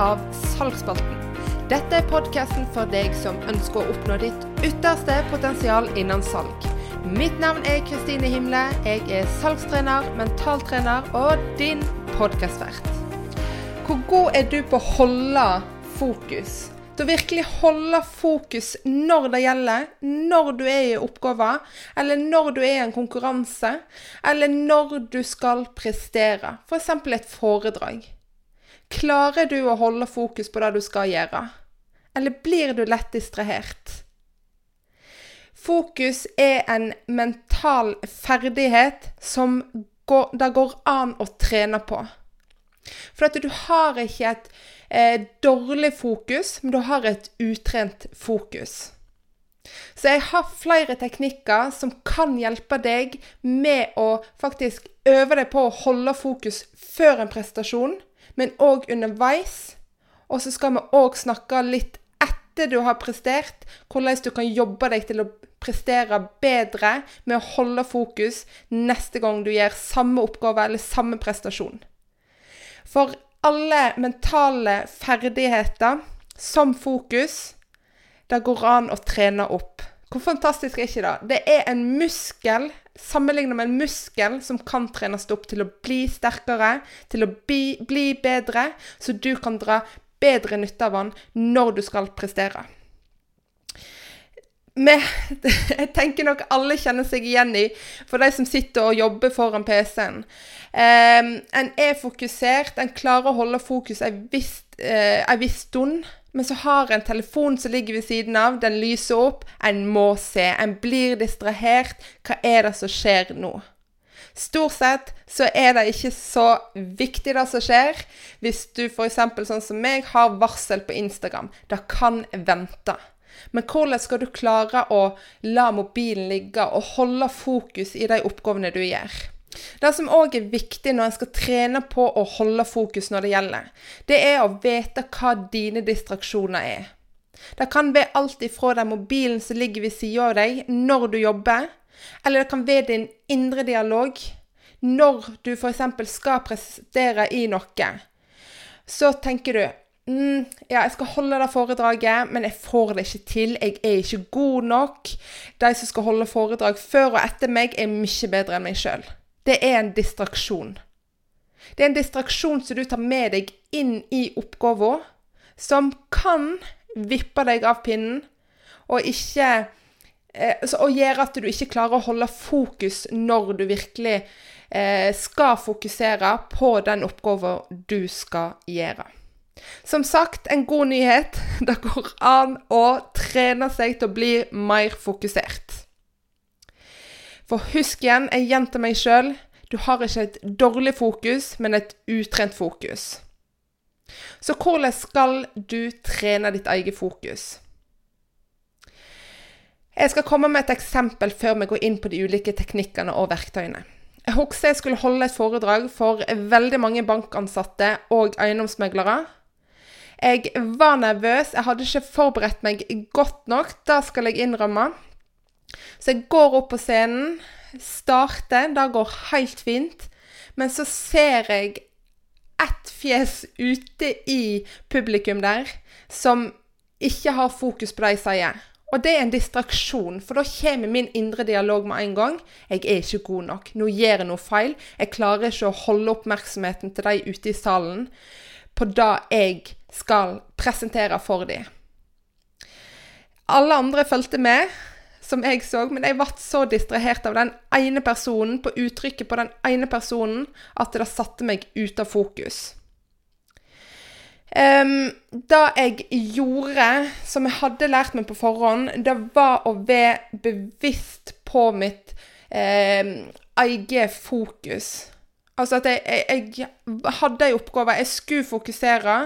av Salgsspalten. Dette er podkasten for deg som ønsker å oppnå ditt ytterste potensial innen salg. Mitt navn er Kristine Himle. Jeg er salgstrener, mentaltrener og din podkastvert. Hvor god er du på å holde fokus? Til å virkelig holde fokus når det gjelder, når du er i oppgaver, eller når du er i en konkurranse, eller når du skal prestere, f.eks. For et foredrag. Klarer du å holde fokus på det du skal gjøre, eller blir du lett distrahert? Fokus er en mental ferdighet som det går an å trene på. For at du har ikke et eh, dårlig fokus, men du har et utrent fokus. Så jeg har flere teknikker som kan hjelpe deg med å faktisk øve deg på å holde fokus før en prestasjon, men òg underveis. Og så skal vi òg snakke litt etter du har prestert, hvordan du kan jobbe deg til å prestere bedre med å holde fokus neste gang du gjør samme oppgave eller samme prestasjon. For alle mentale ferdigheter, som fokus, det går an å trene opp. Hvor fantastisk er ikke det? Det er en muskel, sammenlignet med en muskel, som kan trenes opp til å bli sterkere, til å bli, bli bedre, så du kan dra bedre nytte av den når du skal prestere. Med, jeg tenker nok alle kjenner seg igjen i, for de som sitter og jobber foran PC-en. Um, en er fokusert, en klarer å holde fokus en viss, uh, viss stund. Men så har en telefon som ligger ved siden av, den lyser opp. En må se. En blir distrahert. Hva er det som skjer nå? Stort sett så er det ikke så viktig det som skjer. Hvis du f.eks. sånn som meg har varsel på Instagram. Det kan vente. Men hvordan skal du klare å la mobilen ligge og holde fokus i de oppgavene du gjør? Det som òg er viktig når en skal trene på å holde fokus når det gjelder, det er å vite hva dine distraksjoner er. Det kan være alt ifra den mobilen som ligger ved sida av deg når du jobber, eller det kan være din indre dialog når du f.eks. skal prestere i noe. Så tenker du mm, ja, jeg skal holde det foredraget, men jeg får det ikke til. Jeg er ikke god nok. De som skal holde foredrag før og etter meg, er mye bedre enn meg sjøl. Det er en distraksjon. Det er en distraksjon som du tar med deg inn i oppgaven, som kan vippe deg av pinnen, og ikke eh, og gjøre at du ikke klarer å holde fokus når du virkelig eh, skal fokusere på den oppgaven du skal gjøre. Som sagt, en god nyhet. Det går an å trene seg til å bli mer fokusert. For husk igjen, jeg gjentar meg sjøl, du har ikke et dårlig fokus, men et utrent fokus. Så hvordan skal du trene ditt eget fokus? Jeg skal komme med et eksempel før vi går inn på de ulike teknikkene og verktøyene. Jeg husker jeg skulle holde et foredrag for veldig mange bankansatte og eiendomsmeglere. Jeg var nervøs, jeg hadde ikke forberedt meg godt nok. Det skal jeg innrømme. Så jeg går opp på scenen, starter, det går helt fint. Men så ser jeg ett fjes ute i publikum der som ikke har fokus på det jeg sier. Og det er en distraksjon, for da kommer min indre dialog med en gang. Jeg er ikke god nok. Nå gjør jeg noe feil. Jeg klarer ikke å holde oppmerksomheten til de ute i salen på det jeg skal presentere for dem. Alle andre fulgte med, som jeg så, men jeg ble så distrahert av den ene personen, på uttrykket på den ene personen, at det satte meg ut av fokus. Um, det jeg gjorde, som jeg hadde lært meg på forhånd, det var å være bevisst på mitt um, eget fokus. Altså at jeg, jeg, jeg hadde en oppgave, jeg skulle fokusere.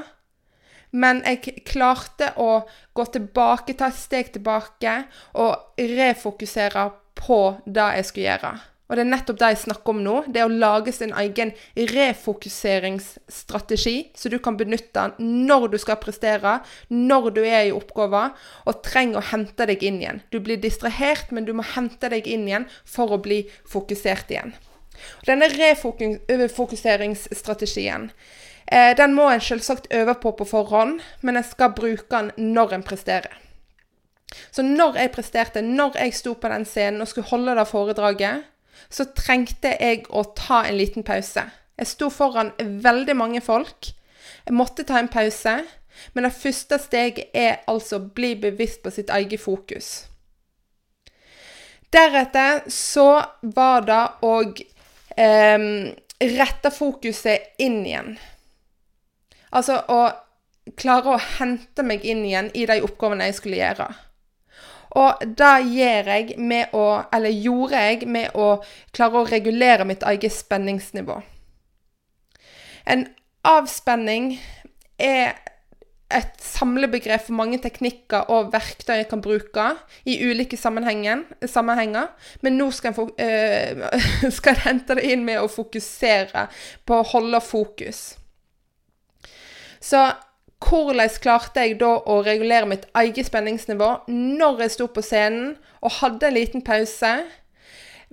Men jeg klarte å gå tilbake, ta et steg tilbake og refokusere på det jeg skulle gjøre. Og det er nettopp det jeg snakker om nå. Det er å lage sin egen refokuseringsstrategi, så du kan benytte den når du skal prestere, når du er i oppgaven, og trenger å hente deg inn igjen. Du blir distrahert, men du må hente deg inn igjen for å bli fokusert igjen. Og denne refokuseringsstrategien Eh, den må en selvsagt øve på på forhånd, men en skal bruke den når en presterer. Så når jeg presterte, når jeg sto på den scenen og skulle holde det foredraget, så trengte jeg å ta en liten pause. Jeg sto foran veldig mange folk. Jeg måtte ta en pause. Men det første steget er altså å bli bevisst på sitt eget fokus. Deretter så var det å eh, rette fokuset inn igjen. Altså å klare å hente meg inn igjen i de oppgavene jeg skulle gjøre. Og det gjør jeg med å Eller gjorde jeg med å klare å regulere mitt eget spenningsnivå. En avspenning er et samlebegrep for mange teknikker og verktøy jeg kan bruke i ulike sammenhenger. Men nå skal jeg, øh, skal jeg hente det inn med å fokusere på å holde fokus. Så hvordan klarte jeg da å regulere mitt eget spenningsnivå når jeg sto på scenen og hadde en liten pause?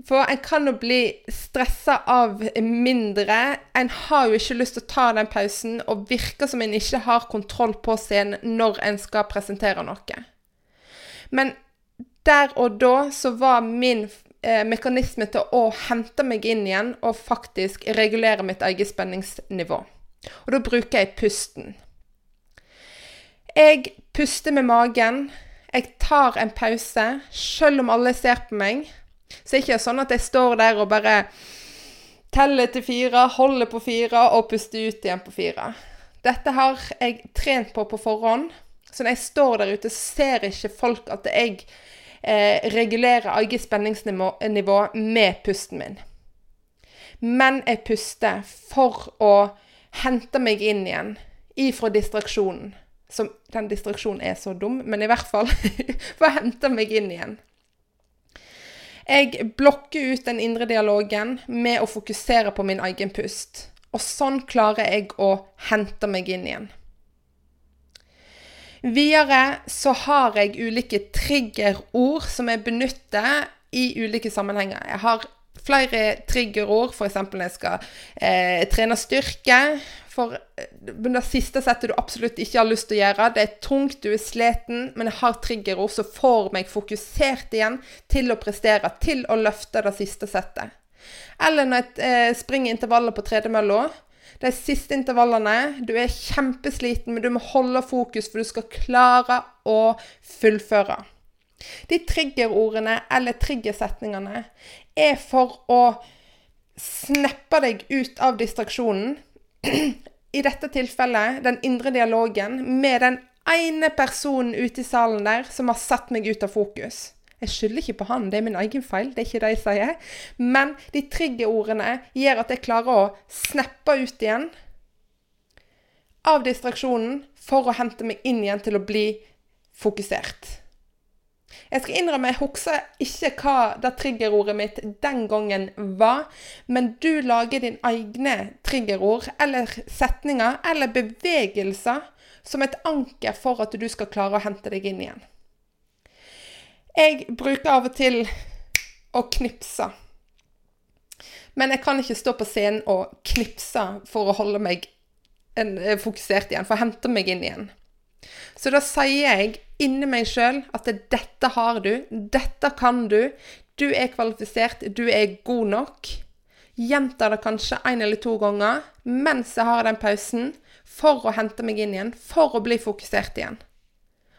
For en kan jo bli stressa av mindre. En har jo ikke lyst til å ta den pausen, og virker som en ikke har kontroll på scenen når en skal presentere noe. Men der og da så var min eh, mekanisme til å hente meg inn igjen og faktisk regulere mitt eget spenningsnivå. Og da bruker jeg pusten. Jeg puster med magen. Jeg tar en pause, selv om alle ser på meg. Så det er ikke sånn at jeg står der og bare teller til fire, holder på fire og puster ut igjen på fire. Dette har jeg trent på på forhånd. Så når jeg står der ute, ser ikke folk at jeg eh, regulerer eget spenningsnivå med pusten min. Men jeg puster for å hente meg inn igjen ifra distraksjonen. Som, den distraksjonen er så dum, men i hvert fall for å hente meg inn igjen. Jeg blokker ut den indre dialogen med å fokusere på min egen pust. Og sånn klarer jeg å hente meg inn igjen. Videre så har jeg ulike triggerord som jeg benytter i ulike sammenhenger. Jeg har flere triggerord, f.eks. når jeg skal eh, trene styrke, for eh, det siste settet du absolutt ikke har lyst til å gjøre. Det er tungt, du er sliten, men jeg har triggerord som får meg fokusert igjen til å prestere, til å løfte det siste settet. Eller når jeg eh, springer intervaller på tredemølla. De siste intervallene, du er kjempesliten, men du må holde fokus, for du skal klare å fullføre. De triggerordene eller triggersetningene er for å snappe deg ut av distraksjonen i dette tilfellet den indre dialogen med den ene personen ute i salen der som har satt meg ut av fokus. Jeg skylder ikke på han, det er min egen feil. det er ikke det jeg sier. Men de triggerordene gjør at jeg klarer å snappe ut igjen av distraksjonen for å hente meg inn igjen til å bli fokusert. Jeg skal innrømme, jeg husker ikke hva det triggerordet mitt den gangen var, men du lager din egne triggerord eller setninger eller bevegelser som et anker for at du skal klare å hente deg inn igjen. Jeg bruker av og til å knipse. Men jeg kan ikke stå på scenen og knipse for å holde meg eh, fokusert igjen, for å hente meg inn igjen. Så da sier jeg inni meg sjøl at dette har du, dette kan du, du er kvalifisert, du er god nok. Gjenta det kanskje én eller to ganger mens jeg har den pausen, for å hente meg inn igjen, for å bli fokusert igjen.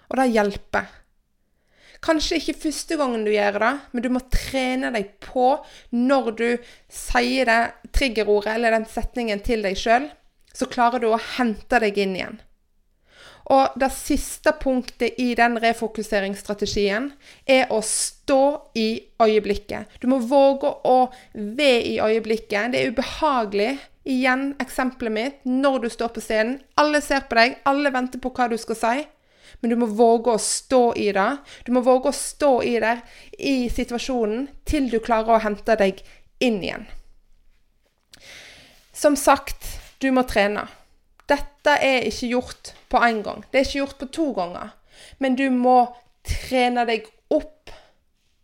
Og det hjelper. Kanskje ikke første gangen du gjør det, men du må trene deg på når du sier det triggerordet eller den setningen til deg sjøl, så klarer du å hente deg inn igjen. Og det siste punktet i den refokuseringsstrategien er å stå i øyeblikket. Du må våge å være i øyeblikket. Det er ubehagelig. Igjen eksempelet mitt. Når du står på scenen. Alle ser på deg, alle venter på hva du skal si. Men du må våge å stå i det. Du må våge å stå i det i situasjonen til du klarer å hente deg inn igjen. Som sagt, du må trene. Dette er ikke gjort på én gang. Det er ikke gjort på to ganger. Men du må trene deg opp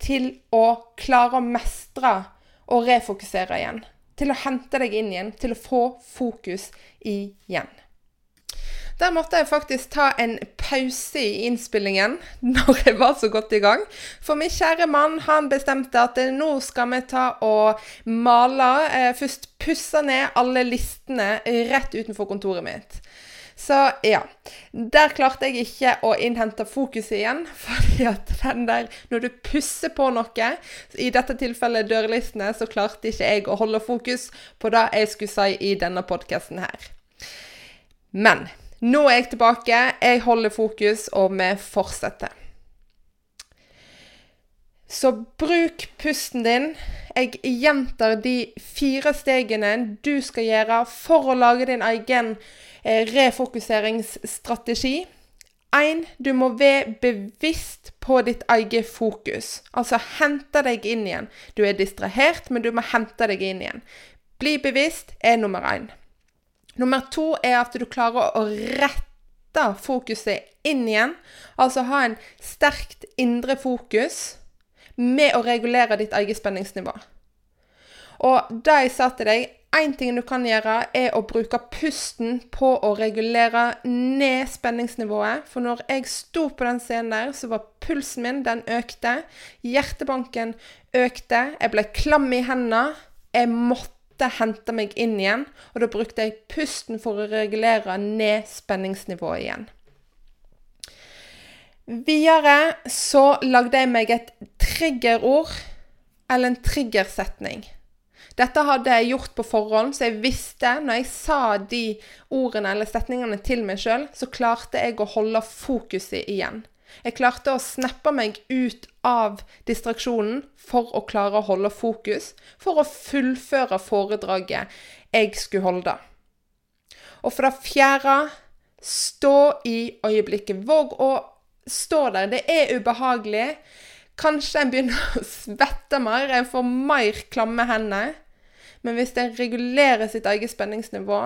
til å klare å mestre og refokusere igjen. til å hente deg inn igjen, til å få fokus igjen. Der måtte jeg faktisk ta en pause i innspillingen når jeg var så godt i gang. For min kjære mann han bestemte at nå skal vi ta og male. Eh, først pusse ned alle listene rett utenfor kontoret mitt. Så ja. Der klarte jeg ikke å innhente fokuset igjen. fordi at den der Når du pusser på noe, i dette tilfellet dørlistene, så klarte ikke jeg å holde fokus på det jeg skulle si i denne podkasten her. Men nå er jeg tilbake, jeg holder fokus, og vi fortsetter. Så bruk pusten din. Jeg gjentar de fire stegene du skal gjøre for å lage din egen eh, refokuseringsstrategi. 1. Du må være bevisst på ditt eget fokus. Altså hente deg inn igjen. Du er distrahert, men du må hente deg inn igjen. Bli bevisst er nummer én. Nummer to er at du klarer å rette fokuset inn igjen. Altså ha en sterkt indre fokus med å regulere ditt eget spenningsnivå. Og det jeg sa til deg, én ting du kan gjøre, er å bruke pusten på å regulere ned spenningsnivået. For når jeg sto på den scenen der, så var pulsen min, den økte. Hjertebanken økte. Jeg ble klam i hendene. Jeg måtte hente meg inn igjen, og da brukte jeg pusten for å regulere ned spenningsnivået igjen. Videre så lagde jeg meg et triggerord, eller en triggersetning. Dette hadde jeg gjort på forhånd, så jeg visste når jeg sa de ordene eller setningene til meg sjøl, så klarte jeg å holde fokuset igjen. Jeg klarte å snappe meg ut av distraksjonen for å klare å holde fokus, for å fullføre foredraget jeg skulle holde. Og for det fjerde stå i øyeblikket. Våg å stå der. Det er ubehagelig. Kanskje en begynner å svette mer, en får mer klamme hender. Men hvis en regulerer sitt eget spenningsnivå,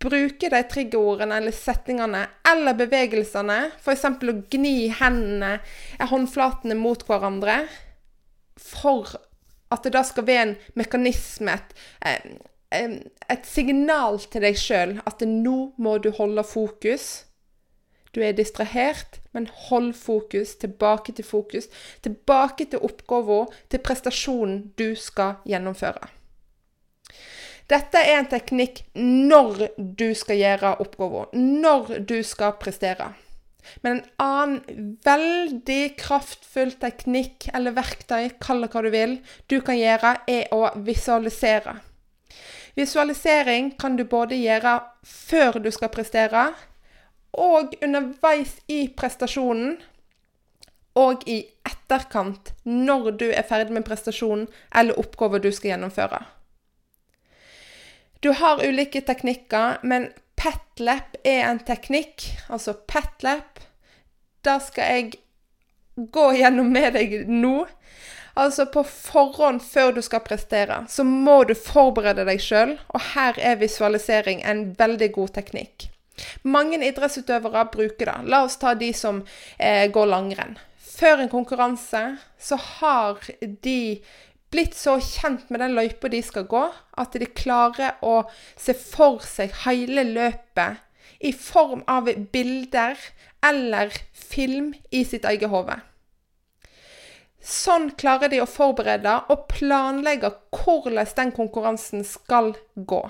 bruker de triggerordene eller setningene eller bevegelsene, f.eks. å gni hendene, eh, håndflatene mot hverandre, for at det da skal være en mekanisme, et, eh, et signal til deg sjøl at nå må du holde fokus. Du er distrahert, men hold fokus, tilbake til fokus. Tilbake til oppgaven, til prestasjonen du skal gjennomføre. Dette er en teknikk når du skal gjøre oppgaven, når du skal prestere. Men en annen veldig kraftfull teknikk eller verktøy, kall det hva du vil, du kan gjøre, er å visualisere. Visualisering kan du både gjøre før du skal prestere, og underveis i prestasjonen, og i etterkant når du er ferdig med prestasjonen eller oppgaver du skal gjennomføre. Du har ulike teknikker, men petlap er en teknikk. Altså petlap. Da skal jeg gå gjennom med deg nå. Altså på forhånd, før du skal prestere, så må du forberede deg sjøl, og her er visualisering en veldig god teknikk. Mange idrettsutøvere bruker det. La oss ta de som eh, går langrenn. Før en konkurranse så har de blitt så kjent med den løypa de skal gå, at de klarer å se for seg hele løpet i form av bilder eller film i sitt eget hode. Sånn klarer de å forberede og planlegge hvordan den konkurransen skal gå.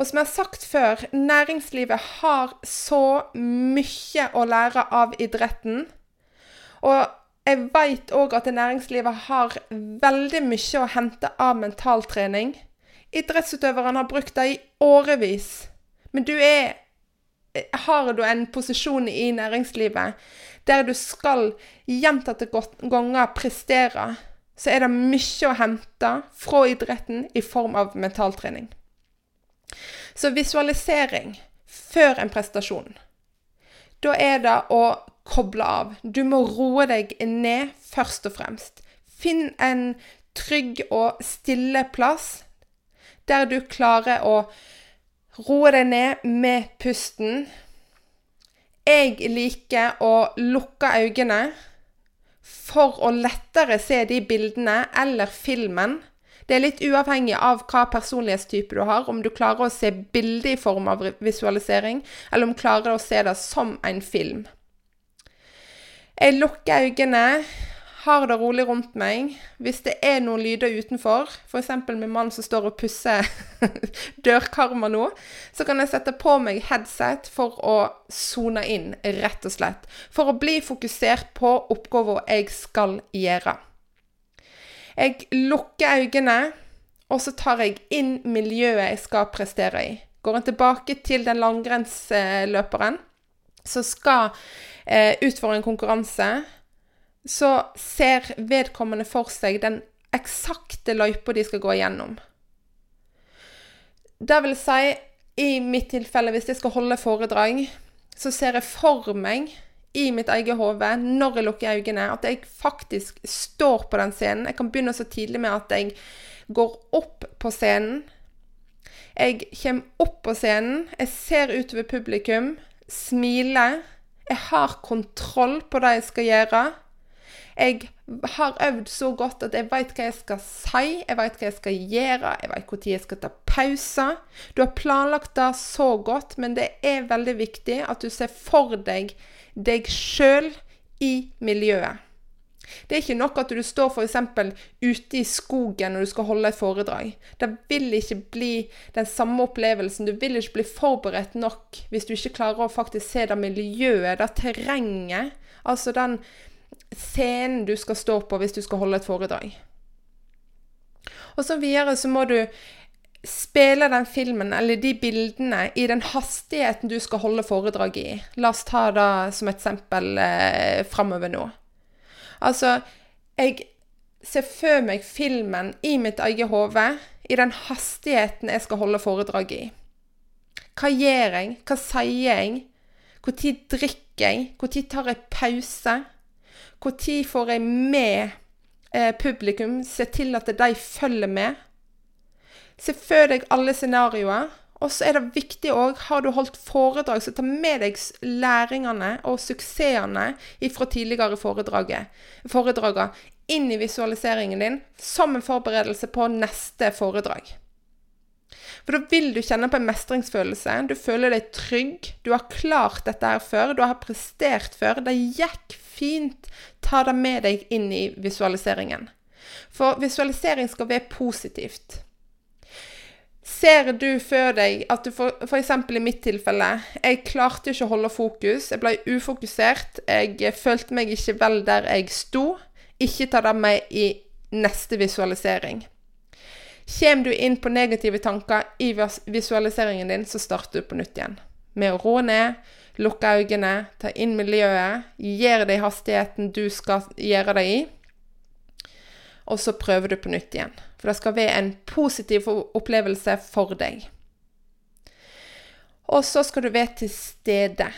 Og som jeg har sagt før, næringslivet har så mye å lære av idretten. Og jeg vet òg at næringslivet har veldig mye å hente av mentaltrening. Idrettsutøverne har brukt det i årevis. Men du er Har du en posisjon i næringslivet der du skal gjentatte ganger prestere, så er det mye å hente fra idretten i form av mentaltrening. Så visualisering før en prestasjon. Da er det å koble av. Du må roe deg ned først og fremst. Finn en trygg og stille plass der du klarer å roe deg ned med pusten. Jeg liker å lukke øynene for å lettere se de bildene eller filmen. Det er litt uavhengig av hva personlighetstype du har, om du klarer å se bildet i form av visualisering, eller om du klarer å se det som en film. Jeg lukker øynene, har det rolig rundt meg. Hvis det er noen lyder utenfor, f.eks. min mann som står og pusser dørkarma nå, så kan jeg sette på meg headset for å sone inn, rett og slett. For å bli fokusert på oppgaven jeg skal gjøre. Jeg lukker øynene, og så tar jeg inn miljøet jeg skal prestere i. Går en tilbake til den langrennsløperen som skal eh, utføre en konkurranse så ser vedkommende for seg den eksakte løypa de skal gå igjennom. Det vil si, i mitt tilfelle, hvis jeg skal holde foredrag, så ser jeg for meg i mitt eget hode, når jeg lukker øynene, at jeg faktisk står på den scenen. Jeg kan begynne så tidlig med at jeg går opp på scenen. Jeg kommer opp på scenen, jeg ser utover publikum, smiler. Jeg har kontroll på det jeg skal gjøre. Jeg har øvd så godt at jeg veit hva jeg skal si, jeg veit hva jeg skal gjøre, jeg veit når jeg skal ta pauser. Du har planlagt det så godt, men det er veldig viktig at du ser for deg deg sjøl i miljøet. Det er ikke nok at du står f.eks. ute i skogen når du skal holde et foredrag. Det vil ikke bli den samme opplevelsen. Du vil ikke bli forberedt nok hvis du ikke klarer å faktisk se det miljøet, det terrenget. Altså den scenen du skal stå på hvis du skal holde et foredrag. Og så videre så må du spille den filmen eller de bildene i den hastigheten du skal holde foredraget i. La oss ta det som et eksempel eh, framover nå. Altså, jeg ser for meg filmen i mitt eget hode i den hastigheten jeg skal holde foredraget i. Hva gjør jeg? Hva sier jeg? Når drikker jeg? Når tar jeg pause? Når får jeg med eh, publikum? Se til at de følger med. Se for deg alle scenarioer. Og så er det viktig òg, har du holdt foredrag, så ta med deg læringene og suksessene fra tidligere foredrag inn i visualiseringen din som en forberedelse på neste foredrag. For da vil du kjenne på en mestringsfølelse. Du føler deg trygg. Du har klart dette her før. Du har prestert før. Det gikk fint. Ta det med deg inn i visualiseringen. For visualisering skal være positivt. Ser du før deg at du f.eks. i mitt tilfelle Jeg klarte ikke å holde fokus. Jeg ble ufokusert. Jeg følte meg ikke vel der jeg sto. Ikke ta det med i neste visualisering. Kjem du inn på negative tanker i visualiseringen din, så starter du på nytt igjen. Med å roe ned, lukke øynene, ta inn miljøet, gjøre det i hastigheten du skal gjøre det i. Og så prøver du på nytt igjen. For det skal være en positiv opplevelse for deg. Og så skal du være til stede.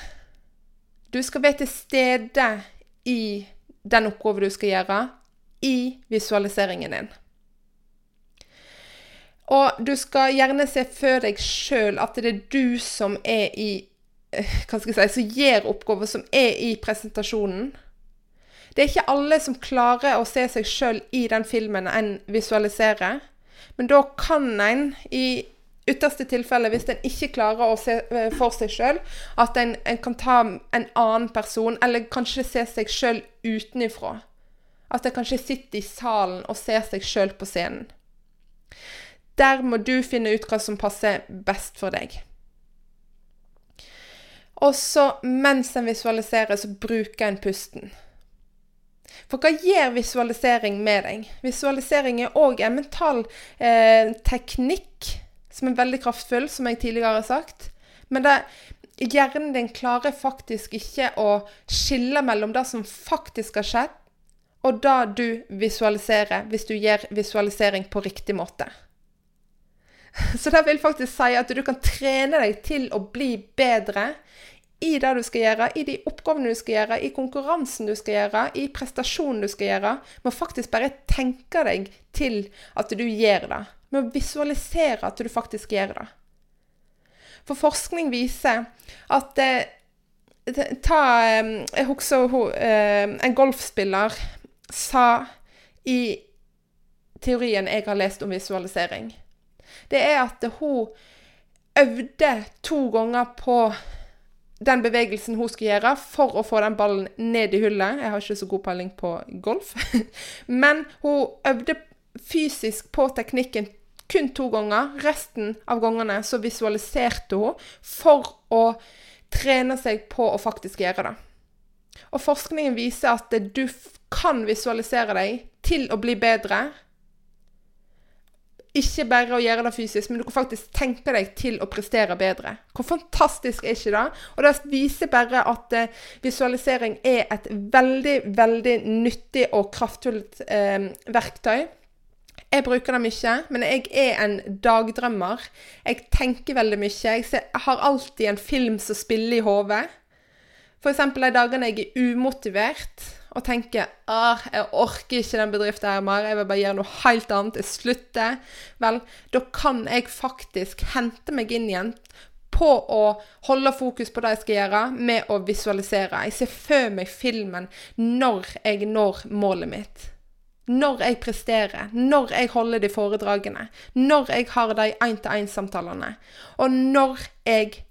Du skal være til stede i den oppgaven du skal gjøre, i visualiseringen din. Og du skal gjerne se for deg sjøl at det er du som er i eh, Hva skal jeg si Som gjør oppgaven, som er i presentasjonen. Det er ikke alle som klarer å se seg sjøl i den filmen en visualiserer. Men da kan en i ytterste tilfelle, hvis en ikke klarer å se eh, for seg sjøl, at en, en, kan ta en annen person, eller kanskje se seg sjøl utenifra. At en kanskje sitter i salen og ser seg sjøl på scenen. Der må du finne ut hva som passer best for deg. Og så, mens en visualiserer, så bruker en pusten. For hva gjør visualisering med deg? Visualisering er òg en mental eh, teknikk som er veldig kraftfull, som jeg tidligere har sagt. Men det, hjernen din klarer faktisk ikke å skille mellom det som faktisk har skjedd, og det du visualiserer, hvis du gjør visualisering på riktig måte. Så det vil faktisk si at du kan trene deg til å bli bedre i det du skal gjøre, i de oppgavene du skal gjøre, i konkurransen du skal gjøre, i prestasjonen du skal gjøre. Må faktisk bare tenke deg til at du gjør det. Med å visualisere at du faktisk gjør det. For forskning viser at eh, ta, eh, Jeg husker eh, en golfspiller sa i teorien jeg har lest om visualisering. Det er at hun øvde to ganger på den bevegelsen hun skulle gjøre for å få den ballen ned i hullet. Jeg har ikke så god peiling på golf. Men hun øvde fysisk på teknikken kun to ganger. Resten av gangene så visualiserte hun for å trene seg på å faktisk gjøre det. Og forskningen viser at du kan visualisere deg til å bli bedre ikke bare å gjøre det fysisk, men du kan faktisk tenke deg til å prestere bedre. Hvor fantastisk er ikke det? Og det viser bare at eh, visualisering er et veldig, veldig nyttig og kraftfullt eh, verktøy. Jeg bruker det mye, men jeg er en dagdrømmer. Jeg tenker veldig mye. Jeg, har alltid en film som spiller i hodet. F.eks. de dagene jeg er umotivert og tenker ah, jeg orker ikke den bedriften her mer, jeg vil bare gjøre noe helt annet, jeg slutter, vel, da kan jeg faktisk hente meg inn igjen på å holde fokus på det jeg skal gjøre, med å visualisere. Jeg ser for meg filmen når jeg når målet mitt. Når jeg presterer, når jeg holder de foredragene, når jeg har de én-til-én-samtalene, og når jeg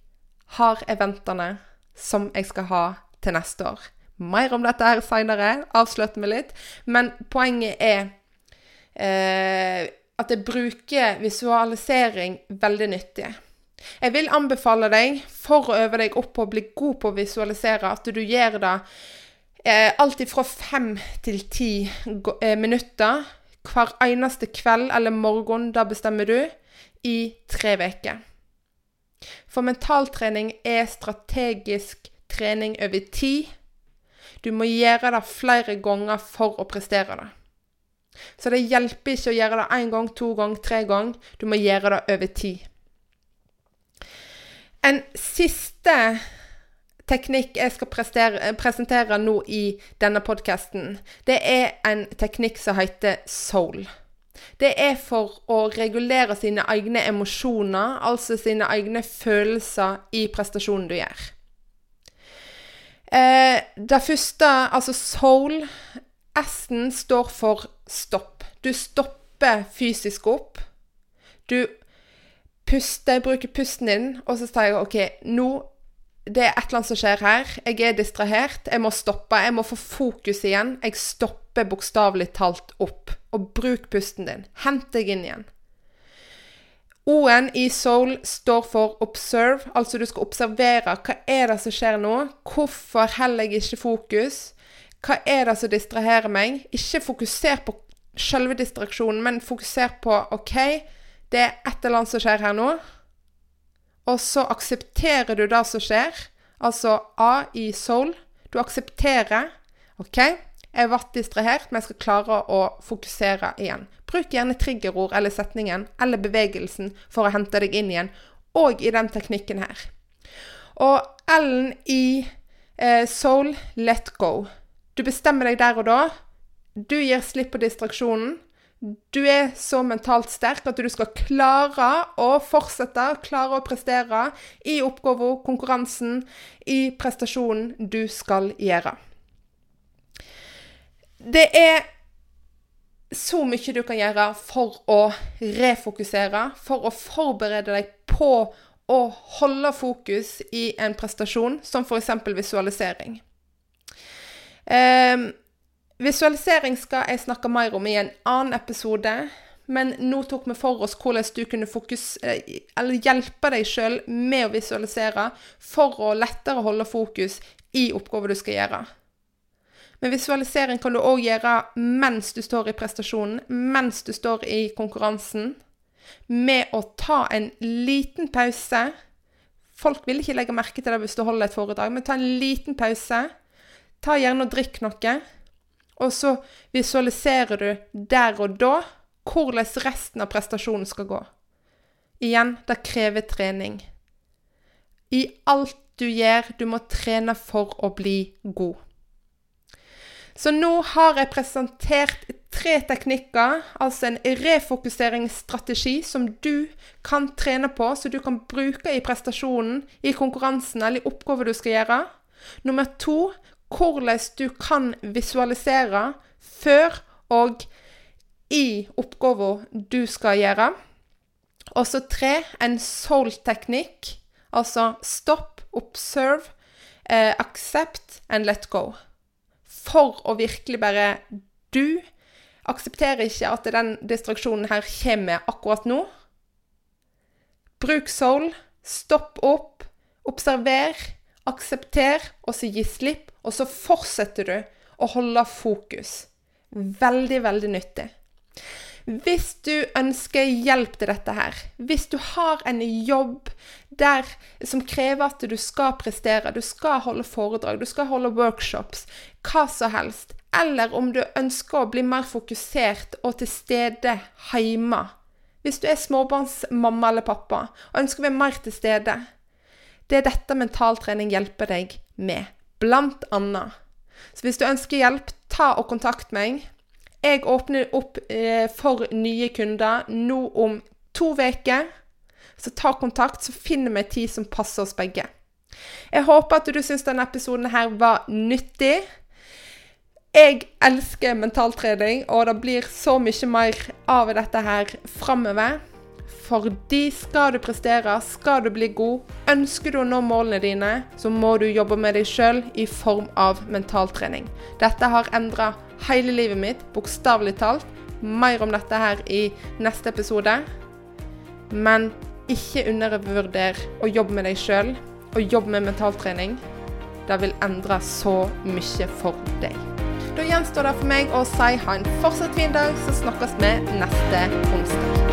har eventene som jeg skal ha til neste år. Mer om dette her seinere. Avslutte meg litt. Men poenget er eh, at jeg bruker visualisering veldig nyttig. Jeg vil anbefale deg, for å øve deg opp på å bli god på å visualisere, at du gjør det eh, alltid fra fem til ti eh, minutter hver eneste kveld eller morgen, da bestemmer du, i tre uker. For mentaltrening er strategisk trening over tid du må gjøre det flere ganger for å prestere det. Så det hjelper ikke å gjøre det én gang, to gang, tre gang. Du må gjøre det over tid. En siste teknikk jeg skal prestere, presentere nå i denne podkasten, det er en teknikk som heter soul. Det er for å regulere sine egne emosjoner, altså sine egne følelser i prestasjonen du gjør. Eh, det første, altså soul S-en står for stopp. Du stopper fysisk opp. Du puster, bruker pusten din, og så sier jeg OK, nå det er et eller annet som skjer her. Jeg er distrahert. Jeg må stoppe. Jeg må få fokus igjen. Jeg stopper bokstavelig talt opp. Og bruk pusten din. Hent deg inn igjen. O-en i soul står for observe, altså du skal observere hva er det som skjer nå. Hvorfor holder jeg ikke fokus? Hva er det som distraherer meg? Ikke fokuser på selve distraksjonen, men fokuser på OK, det er et eller annet som skjer her nå. Og så aksepterer du det som skjer. Altså A i soul. Du aksepterer. OK, jeg ble distrahert, men jeg skal klare å fokusere igjen. Bruk gjerne triggerord eller setningen eller bevegelsen for å hente deg inn igjen, og i den teknikken her. Og L-en i eh, soul let go. Du bestemmer deg der og da. Du gir slipp på distraksjonen. Du er så mentalt sterk at du skal klare å fortsette, klare å prestere i oppgaven, konkurransen, i prestasjonen du skal gjøre. Det er så mye du kan gjøre for å refokusere, for å forberede deg på å holde fokus i en prestasjon, som f.eks. visualisering. Eh, visualisering skal jeg snakke mer om i en annen episode. Men nå tok vi for oss hvordan du kunne fokus, eh, hjelpe deg sjøl med å visualisere for å lettere holde fokus i oppgaver du skal gjøre. Men visualisering kan du òg gjøre mens du står i prestasjonen, mens du står i konkurransen, med å ta en liten pause. Folk vil ikke legge merke til det hvis du holder et foredrag, men ta en liten pause. Ta gjerne og drikk noe. Og så visualiserer du der og da hvordan resten av prestasjonen skal gå. Igjen, det krever trening. I alt du gjør, du må trene for å bli god. Så nå har jeg presentert tre teknikker, altså en refokuseringsstrategi som du kan trene på, så du kan bruke i prestasjonen, i konkurransen eller i oppgaver du skal gjøre. Nummer to hvordan du kan visualisere før og i oppgaven du skal gjøre. Og så tre, en soul-teknikk. Altså stopp, observe, eh, accept and let go. For å virkelig bare Du aksepterer ikke at den distraksjonen her kommer akkurat nå. Bruk soul. Stopp opp. Observer. Aksepter, og så gi slipp. Og så fortsetter du å holde fokus. Veldig, veldig nyttig. Hvis du ønsker hjelp til dette her, hvis du har en jobb der, som krever at du skal prestere, du skal holde foredrag, du skal holde workshops, hva som helst, eller om du ønsker å bli mer fokusert og til stede hjemme Hvis du er småbarnsmamma eller -pappa og ønsker å være mer til stede Det er dette mentaltrening hjelper deg med, blant annet. Så hvis du ønsker hjelp, ta og kontakt meg. Jeg åpner opp eh, for nye kunder nå om to uker. Så ta kontakt, så finner vi tid som passer oss begge. Jeg håper at du syns denne episoden her var nyttig. Jeg elsker mentaltrening, og det blir så mye mer av dette her framover. Fordi skal du prestere, skal du bli god, ønsker du å nå målene dine, så må du jobbe med deg sjøl i form av mentaltrening. Dette har endra hele livet mitt, bokstavelig talt. Mer om dette her i neste episode. Men ikke undervurder å jobbe med deg sjøl, og jobbe med mentaltrening. Det vil endre så mye for deg. Da gjenstår det for meg å si ha en fortsatt fin dag, så snakkes vi neste onsdag.